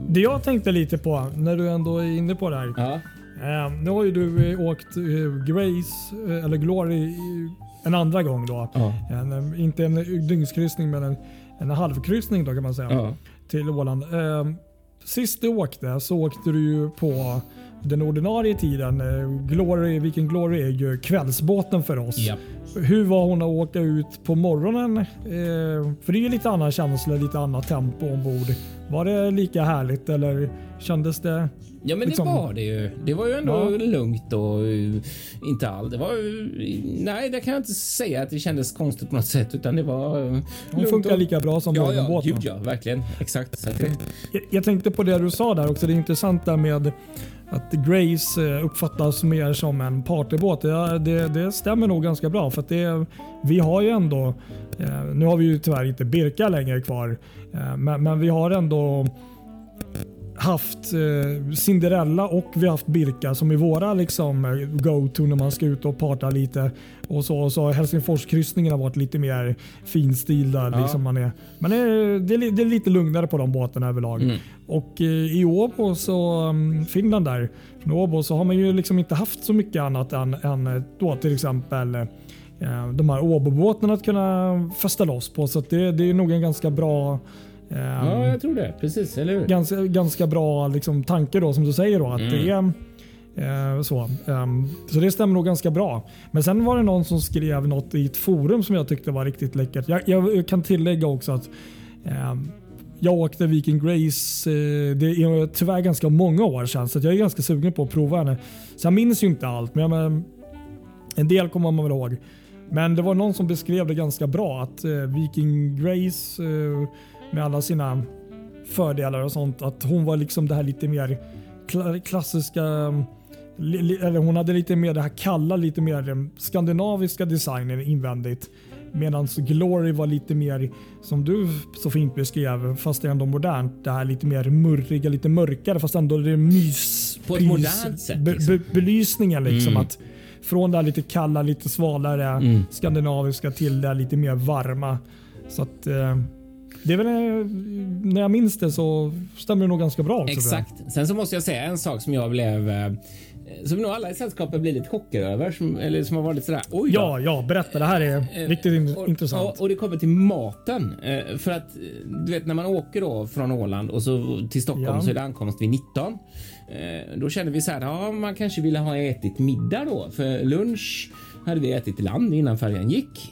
Speaker 3: Det jag tänkte lite på när du ändå är inne på det här.
Speaker 2: ja,
Speaker 3: Eh, nu har ju du eh, åkt eh, Grace, eh, eller Glory, en andra gång då.
Speaker 2: ja,
Speaker 3: En, inte en dygnskryssning men en, en halvkryssning då kan man säga.
Speaker 2: ja,
Speaker 3: Till Åland. Eh, sist du åkte så åkte du ju på den ordinarie tiden. Eh, Glory, Viking Glory är ju kvällsbåten för oss.
Speaker 2: ja.
Speaker 3: Hur var hon att åka ut på morgonen? Eh, för det är ju lite annan känsla, lite annat tempo ombord. Var det lika härligt eller kändes det?
Speaker 2: Ja, men
Speaker 3: Liksom-
Speaker 2: det var det ju. Det var ju ändå
Speaker 3: Ja.
Speaker 2: lugnt och uh, inte allt. Det var ju, nej, det kan jag inte säga att det kändes konstigt på något sätt, utan det var.
Speaker 3: Hon
Speaker 2: lugnt
Speaker 3: funkar
Speaker 2: och-
Speaker 3: lika bra som
Speaker 2: Ja, ja, gud ja, verkligen. Exakt. Det,
Speaker 3: Jag, jag tänkte på det du sa där också. Det är intressant där med att Grace eh, uppfattas mer som en partybåt. det, det, det stämmer nog ganska bra för att det, vi har ju ändå, eh, nu har vi ju tyvärr inte Birka längre kvar, eh, men, men vi har ändå haft eh, Cinderella och vi har haft Birka som är våra liksom, eh, go-to när man ska ut och parta lite. Och så, och så Helsingforskryssningen har varit lite mer finstil där.
Speaker 2: Ja.
Speaker 3: Liksom man är. Men det är, det, är, det är lite lugnare på de båtarna överlag.
Speaker 2: Mm.
Speaker 3: Och eh, i Åbo, så, um, Finland där, från Åbo, så har man ju liksom inte haft så mycket annat än, än eh, då till exempel eh, de här Åbobåtarna att kunna fästa loss på. Så det, det är nog en ganska bra eh,
Speaker 2: ja, jag tror det. Precis, eller hur?
Speaker 3: ganska, ganska bra liksom, tanke då som du säger. Då, att
Speaker 2: Mm.
Speaker 3: det är eh, så. Ehm, så det stämmer nog ganska bra. Men sen var det någon som skrev något i ett forum som jag tyckte var riktigt läckert. Jag, jag kan tillägga också att ehm, jag åkte Viking Grace, eh, det är tyvärr ganska många år sedan så jag är ganska sugen på att prova henne. Så jag minns ju inte allt men, en del kommer man väl ihåg. Men det var någon som beskrev det ganska bra att eh, Viking Grace med alla sina fördelar och sånt. Att hon var liksom det här lite mer kla- klassiska eller hon hade lite mer det här kalla, lite mer eh, skandinaviska designen invändigt. Medan Glory var lite mer, som du så fint beskrev, fast det är ändå modernt, det här lite mer murriga, lite mörkare fast ändå det mys...
Speaker 2: På ett modernt sätt,
Speaker 3: Be,
Speaker 2: liksom.
Speaker 3: be, belysningen liksom.
Speaker 2: Mm.
Speaker 3: Att från det här lite kalla, lite svalare
Speaker 2: Mm.
Speaker 3: skandinaviska till det här lite mer varma. Så att eh, det är väl, eh, när jag minns det så stämmer det nog ganska bra också.
Speaker 2: Exakt. Sen så måste jag säga en sak som jag blev eh, som nog alla i sällskapet blir lite chockade över. Som, eller som har varit sådär. Oj då.
Speaker 3: Ja, ja, berätta. Det här är
Speaker 2: Eh,
Speaker 3: riktigt in,
Speaker 2: och,
Speaker 3: intressant.
Speaker 2: Och, och det kommer till maten. För att du vet när man åker då från Åland och så till Stockholm
Speaker 3: Ja.
Speaker 2: så är det ankomst vid 19. Eh, då kände vi så här, ja man kanske ville ha ätit middag då. För lunch hade vi ätit i land innan färjan gick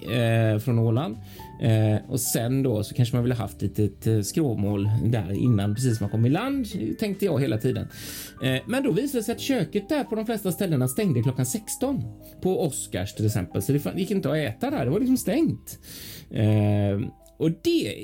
Speaker 2: från Åland. Eh, och sen då så kanske man ville haft lite ett skråmål där innan precis man kom i land tänkte jag hela tiden. Eh, men då visade det sig att köket där på de flesta ställena stängde klockan 16 på Oscars till exempel, så det gick inte att äta där. Det var liksom stängt. Eh, och det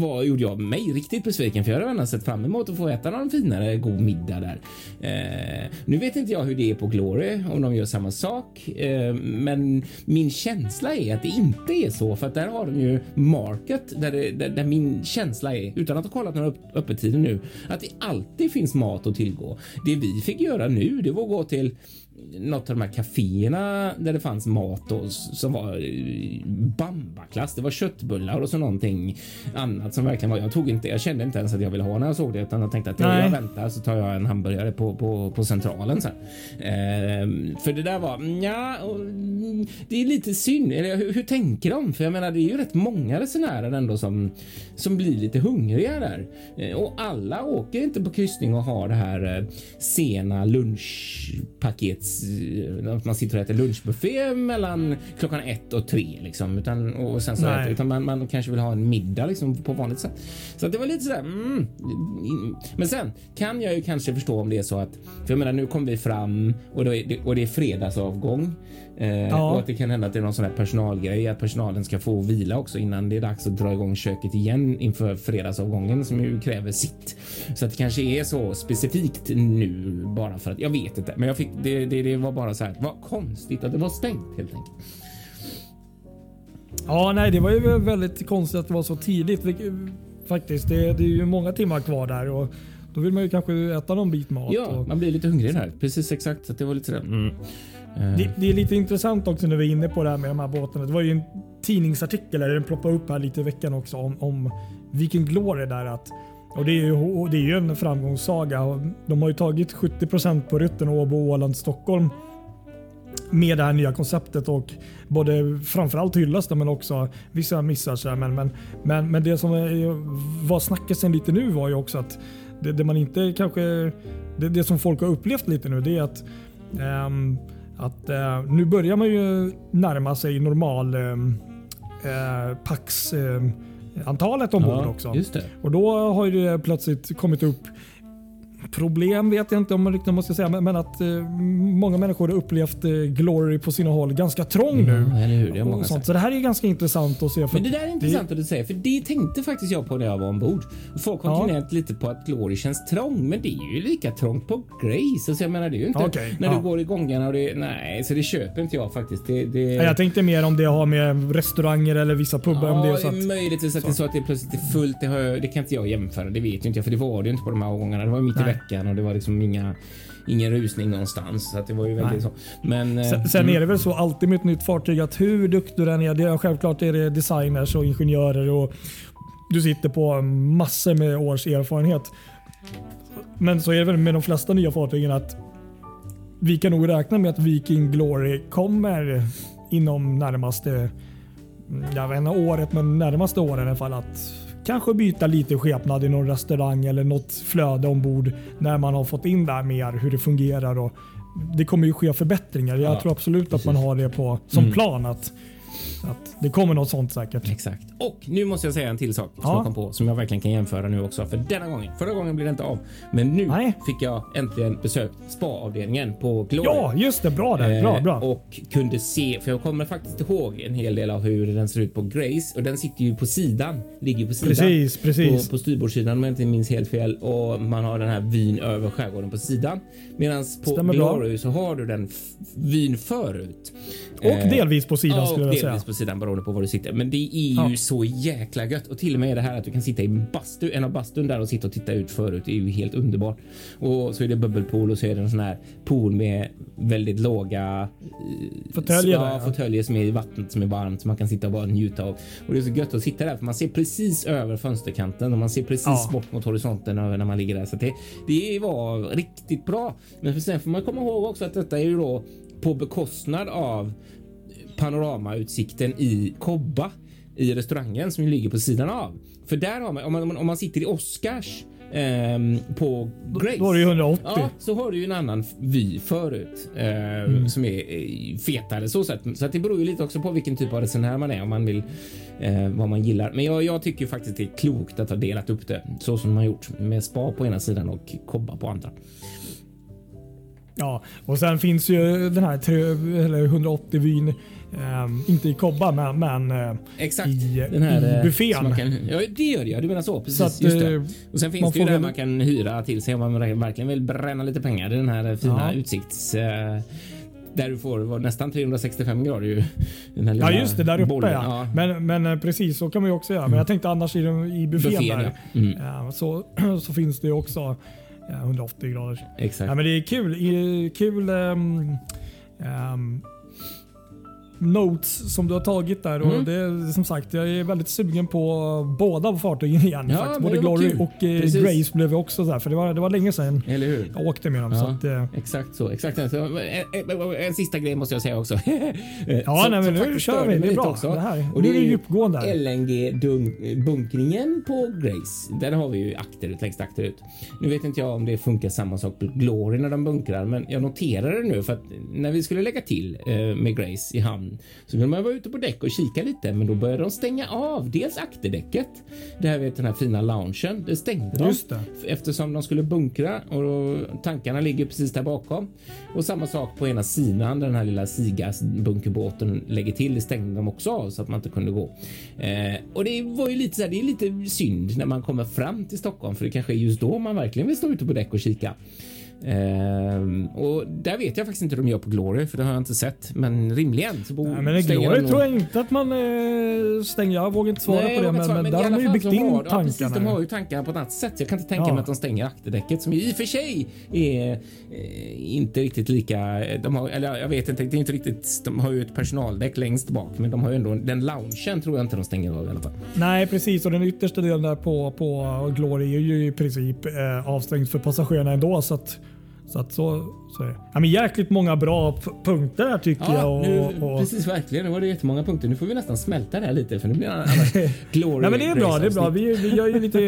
Speaker 2: var, gjorde jag mig riktigt besviken för jag hade annars sett fram emot att få äta någon finare god middag där. Eh, nu vet inte jag hur det är på Glory om de gör samma sak, eh, men min känsla är att det inte är så för att där har de ju Market där, det, där, där min känsla är utan att ha kollat några upp, öppettider nu att det alltid finns mat att tillgå. Det vi fick göra nu, det var att gå till något av de här kaféerna där det fanns mat och som var eh, bambaklass. Det var köttbullar och så någonting annat som verkligen var. Jag tog inte. Jag kände inte ens att jag ville ha när jag såg det utan jag tänkte att Nej. jag väntar så tar jag en hamburgare på, på, på centralen sen. Ehm, för det där var ja, det är lite synd. Eller hur, hur, tänker de? För jag menar, det är ju rätt många resenärer ändå som som blir lite hungriga där ehm, och alla åker inte på kryssning och har det här eh, sena lunchpaket att man sitter och äter lunchbuffé mellan klockan ett och tre liksom, utan och sen så äter, utan man, man, kanske vill ha en middag liksom på vanligt sätt. Så det var lite sådär. Mm. Men sen kan jag ju kanske förstå om det är så att för jag menar, nu kom vi fram och, då är det, och det är fredagsavgång eh, ja. och att det kan hända att det är någon sån här personalgrej att personalen ska få vila också innan det är dags att dra igång köket igen inför fredagsavgången som ju kräver sitt. Så att det kanske är så specifikt nu bara för att jag vet inte, men jag fick det det, det var bara så här. Vad konstigt att det var stängt helt enkelt.
Speaker 3: Ja, nej, det var ju väldigt konstigt att det var så tidigt faktiskt. Det, det är ju många timmar kvar där och då vill man ju kanske äta någon bit mat.
Speaker 2: Ja,
Speaker 3: och...
Speaker 2: man blir lite hungrig där. Precis exakt. Så det var lite mm. Eh.
Speaker 3: det, det, är lite intressant också när vi är inne på det här med de här båtarna. Det var ju en tidningsartikel eller den ploppade upp här lite i veckan också om, om Viking Glory där att och det är ju, det är ju en framgångssaga. De har ju tagit 70% på rutten Åbo, Åland, Stockholm med det här nya konceptet och både framförallt hyllas det men också vissa missar sig. Men, men, men, men det som var snackisen lite nu var ju också att det, det man inte kanske det, det, som folk har upplevt lite nu det är att, um, att äh, nu börjar man ju närma sig normal äh, Pax äh, antalet ombord ja, också. Och då har det plötsligt kommit upp problem vet jag inte om man riktigt måste säga, men, att eh, många människor har upplevt eh, Glory på sina håll ganska trång nu.
Speaker 2: Ja, eller hur? Det många
Speaker 3: sånt. Så det här är ganska intressant att se.
Speaker 2: men det där är intressant det... att du säger, för det tänkte faktiskt jag på när jag var ombord. Folk har gnällt lite på att Glory känns trång, men det är ju lika trångt på Grace. Alltså jag menar, det är ju inte okay, när ja. du går i gångarna och det, nej, så det köper inte jag faktiskt. Det, det...
Speaker 3: Jag tänkte mer om det har med restauranger eller vissa pubar.
Speaker 2: Ja,
Speaker 3: om
Speaker 2: det är så att... möjligtvis att så. det är så att det plötsligt är fullt. Det, har, det kan inte jag jämföra. Det vet ju inte jag, för det var det inte på de här gångerna. Det var mitt i veckan och det var liksom inga ingen rusning någonstans. Så det var ju väldigt så. Men,
Speaker 3: sen, eh, sen mm. är det väl så alltid med ett nytt fartyg att hur duktig du än är, det är självklart är det designers och ingenjörer och du sitter på massor med års erfarenhet. Men så är det väl med de flesta nya fartygen att vi kan nog räkna med att Viking Glory kommer inom närmaste jag vet inte året, men närmaste åren i alla fall att Kanske byta lite skepnad i någon restaurang eller något flöde ombord när man har fått in där mer hur det fungerar. Och det kommer ju ske förbättringar. Jag ja, tror absolut precis. att man har det på, som mm. plan. Att att det kommer något sånt säkert.
Speaker 2: Exakt. Och nu måste jag säga en till sak som jag kom på som jag verkligen kan jämföra nu också. För denna gången. Förra gången blev det inte av, men nu Nej. fick jag äntligen besökt spa-avdelningen på Glory.
Speaker 3: Ja, just det. Bra där. Bra, bra.
Speaker 2: Eh, och kunde se, för jag kommer faktiskt ihåg en hel del av hur den ser ut på Grace och den sitter ju på sidan. Ligger på sidan.
Speaker 3: Precis, precis.
Speaker 2: På, på styrbordssidan om jag inte minns helt fel och man har den här vyn över skärgården på sidan. Medan på Stämmer Glory bra. så har du den vyn förut.
Speaker 3: Och eh, delvis på sidan skulle jag säga
Speaker 2: på sidan beroende på var du sitter. Men det är ju ja. så jäkla gött och till och med det här att du kan sitta i bastu, en av bastun där och sitta och titta ut förut det är ju helt underbart. Och så är det bubbelpool och så är det en sån här pool med väldigt låga
Speaker 3: eh, fåtöljer,
Speaker 2: ja, fåtöljer som är i vattnet som är varmt som man kan sitta och bara njuta av. Och det är så gött att sitta där för man ser precis över fönsterkanten och man ser precis ja. bort mot horisonten när man ligger där. Så det, det var riktigt bra. Men sen får man komma ihåg också att detta är ju då på bekostnad av panoramautsikten i Kobba i restaurangen som ligger på sidan av. För där har man om man, om man sitter i Oscars Um, på Grace.
Speaker 3: Då har du 180.
Speaker 2: Ja, så har du ju en annan vy förut uh, mm. som är uh, fetare så sätt. Så att det beror ju lite också på vilken typ av resenär man är om man vill uh, vad man gillar. Men jag, jag tycker faktiskt det är klokt att ha delat upp det så som man gjort med spa på ena sidan och kobba på andra.
Speaker 3: Ja, och sen finns ju den här tre- eller 180 vyn, ehm, inte i Kobba men, men eh,
Speaker 2: Exakt.
Speaker 3: i,
Speaker 2: den här
Speaker 3: i
Speaker 2: eh,
Speaker 3: buffén.
Speaker 2: kan, ja, det gör det. Ja, du menar så. Precis.
Speaker 3: Så att,
Speaker 2: just det.
Speaker 3: eh,
Speaker 2: Och sen finns det ju där
Speaker 3: väl-
Speaker 2: man kan hyra till sig om man verkligen vill bränna lite pengar. Det Den här fina
Speaker 3: Ja.
Speaker 2: utsikts... Där du får var nästan 365 grader ju. Den här
Speaker 3: Ja just det, där uppe
Speaker 2: bollen.
Speaker 3: ja. Men, men precis så kan man ju också göra. Men jag tänkte annars i, i buffén,
Speaker 2: Buffén,
Speaker 3: där
Speaker 2: ja. Mm.
Speaker 3: eh, så, så finns det ju också eh, 180 grader.
Speaker 2: Exakt.
Speaker 3: Ja, men det är kul. kul ehm, ehm, notes som du har tagit där. Och
Speaker 2: Mm.
Speaker 3: det är, som sagt, jag är väldigt sugen på båda fartygen igen.
Speaker 2: Ja,
Speaker 3: faktiskt. Både
Speaker 2: det
Speaker 3: Glory
Speaker 2: kul.
Speaker 3: och eh. Grace blev jag också där. För det var, det var länge sedan
Speaker 2: Eller hur?
Speaker 3: jag åkte med dem. Så
Speaker 2: Ja.
Speaker 3: att, eh,
Speaker 2: Exakt så. Exakt så. En, en, en sista grej måste jag säga också.
Speaker 3: ja, nej, men nu kör vi. Det är bra. Det här.
Speaker 2: Och
Speaker 3: nu är det
Speaker 2: ju
Speaker 3: djupgående.
Speaker 2: LNG-bunkringen på Grace. Där har vi ju akterut, längst akterut. Nu vet inte jag om det funkar samma sak på Glory när de bunkrar, men jag noterar det nu för att när vi skulle lägga till eh, med Grace i hamn så ville man vara ute på däck och kika lite, men då började de stänga av dels akterdäcket. Det här vet den här fina loungen. Det stängde de
Speaker 3: Just det.
Speaker 2: eftersom de skulle bunkra och tankarna ligger precis där bakom. Och samma sak på ena sidan den här lilla Sigas bunkerbåten lägger till. Det stängde de också av så att man inte kunde gå. Eh, och det var ju lite så här, det är lite synd när man kommer fram till Stockholm för det kanske är just då man verkligen vill stå ute på däck och kika. Ehm, och där vet jag faktiskt inte hur de gör på Glory för det har jag inte sett. Men rimligen så bo,
Speaker 3: Nej, men i Glory tror jag inte att man eh, stänger. Jag vågar inte svara
Speaker 2: Nej,
Speaker 3: på det. Men, men där har de ju byggt in
Speaker 2: har, ja, precis,
Speaker 3: tankarna.
Speaker 2: de har ju tankarna på ett annat sätt. Jag kan inte tänka
Speaker 3: Ja.
Speaker 2: mig att de stänger akterdäcket som i och för sig är eh, inte riktigt lika. De har, eller jag vet inte, det är inte riktigt. De har ju ett personaldäck längst bak, men de har ju ändå den loungen tror jag inte de stänger av i alla fall.
Speaker 3: Nej, precis. Och den yttersta delen där på, på Glory är ju i princip eh, avstängd för passagerarna ändå. Så att, så, att så, så är det. Ja, men jäkligt många bra punkter här tycker jag. Och,
Speaker 2: nu,
Speaker 3: och,
Speaker 2: precis verkligen. Nu var det jättemånga punkter. Nu får vi nästan smälta det här lite för nu blir det annars glory.
Speaker 3: Nej, men det är bra. Det är bra. Vi, vi gör ju lite,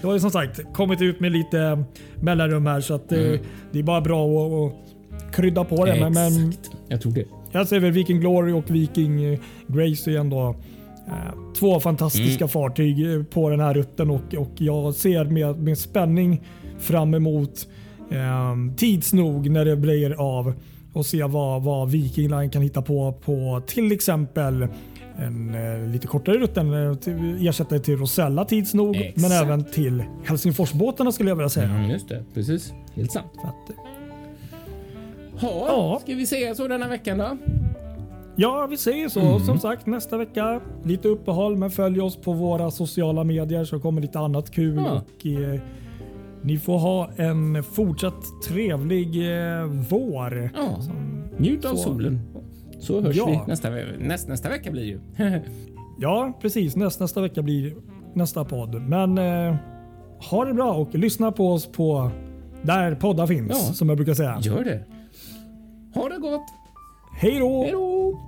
Speaker 3: det har ju som sagt kommit ut med lite mellanrum här så att eh,
Speaker 2: Mm.
Speaker 3: det är bara bra att, att krydda på det. Men, men
Speaker 2: Exakt. Jag tror det.
Speaker 3: jag ser väl Viking Glory och Viking eh, Grace är ändå eh, två fantastiska
Speaker 2: Mm.
Speaker 3: fartyg på den här rutten och, och jag ser med, med spänning fram emot eh, tids nog när det blir av och se vad, vad Viking Line kan hitta på på till exempel en eh, lite kortare rutt än eh, till- ersättare till Rosella tids nog men även till Helsingforsbåtarna skulle jag vilja säga.
Speaker 2: Mm, just det. Precis. Helt sant.
Speaker 3: Att,
Speaker 2: Ha,
Speaker 3: Ja.
Speaker 2: Ska vi säga så denna veckan då?
Speaker 3: Ja, vi säger så.
Speaker 2: Mm.
Speaker 3: Som sagt, nästa vecka lite uppehåll, men följ oss på våra sociala medier så kommer lite annat kul.
Speaker 2: Ja.
Speaker 3: Och, eh, ni får ha en fortsatt trevlig eh, vår.
Speaker 2: Ja. Njut av
Speaker 3: Så.
Speaker 2: solen. Så hörs
Speaker 3: Ja.
Speaker 2: vi nästa, näst, nästa vecka blir ju.
Speaker 3: Ja, precis. Näst, nästa vecka blir nästa podd. Men eh, ha det bra och lyssna på oss på där poddar finns,
Speaker 2: Ja.
Speaker 3: som jag brukar säga.
Speaker 2: Gör det. Ha det gott.
Speaker 3: Hej då!
Speaker 2: Hej då!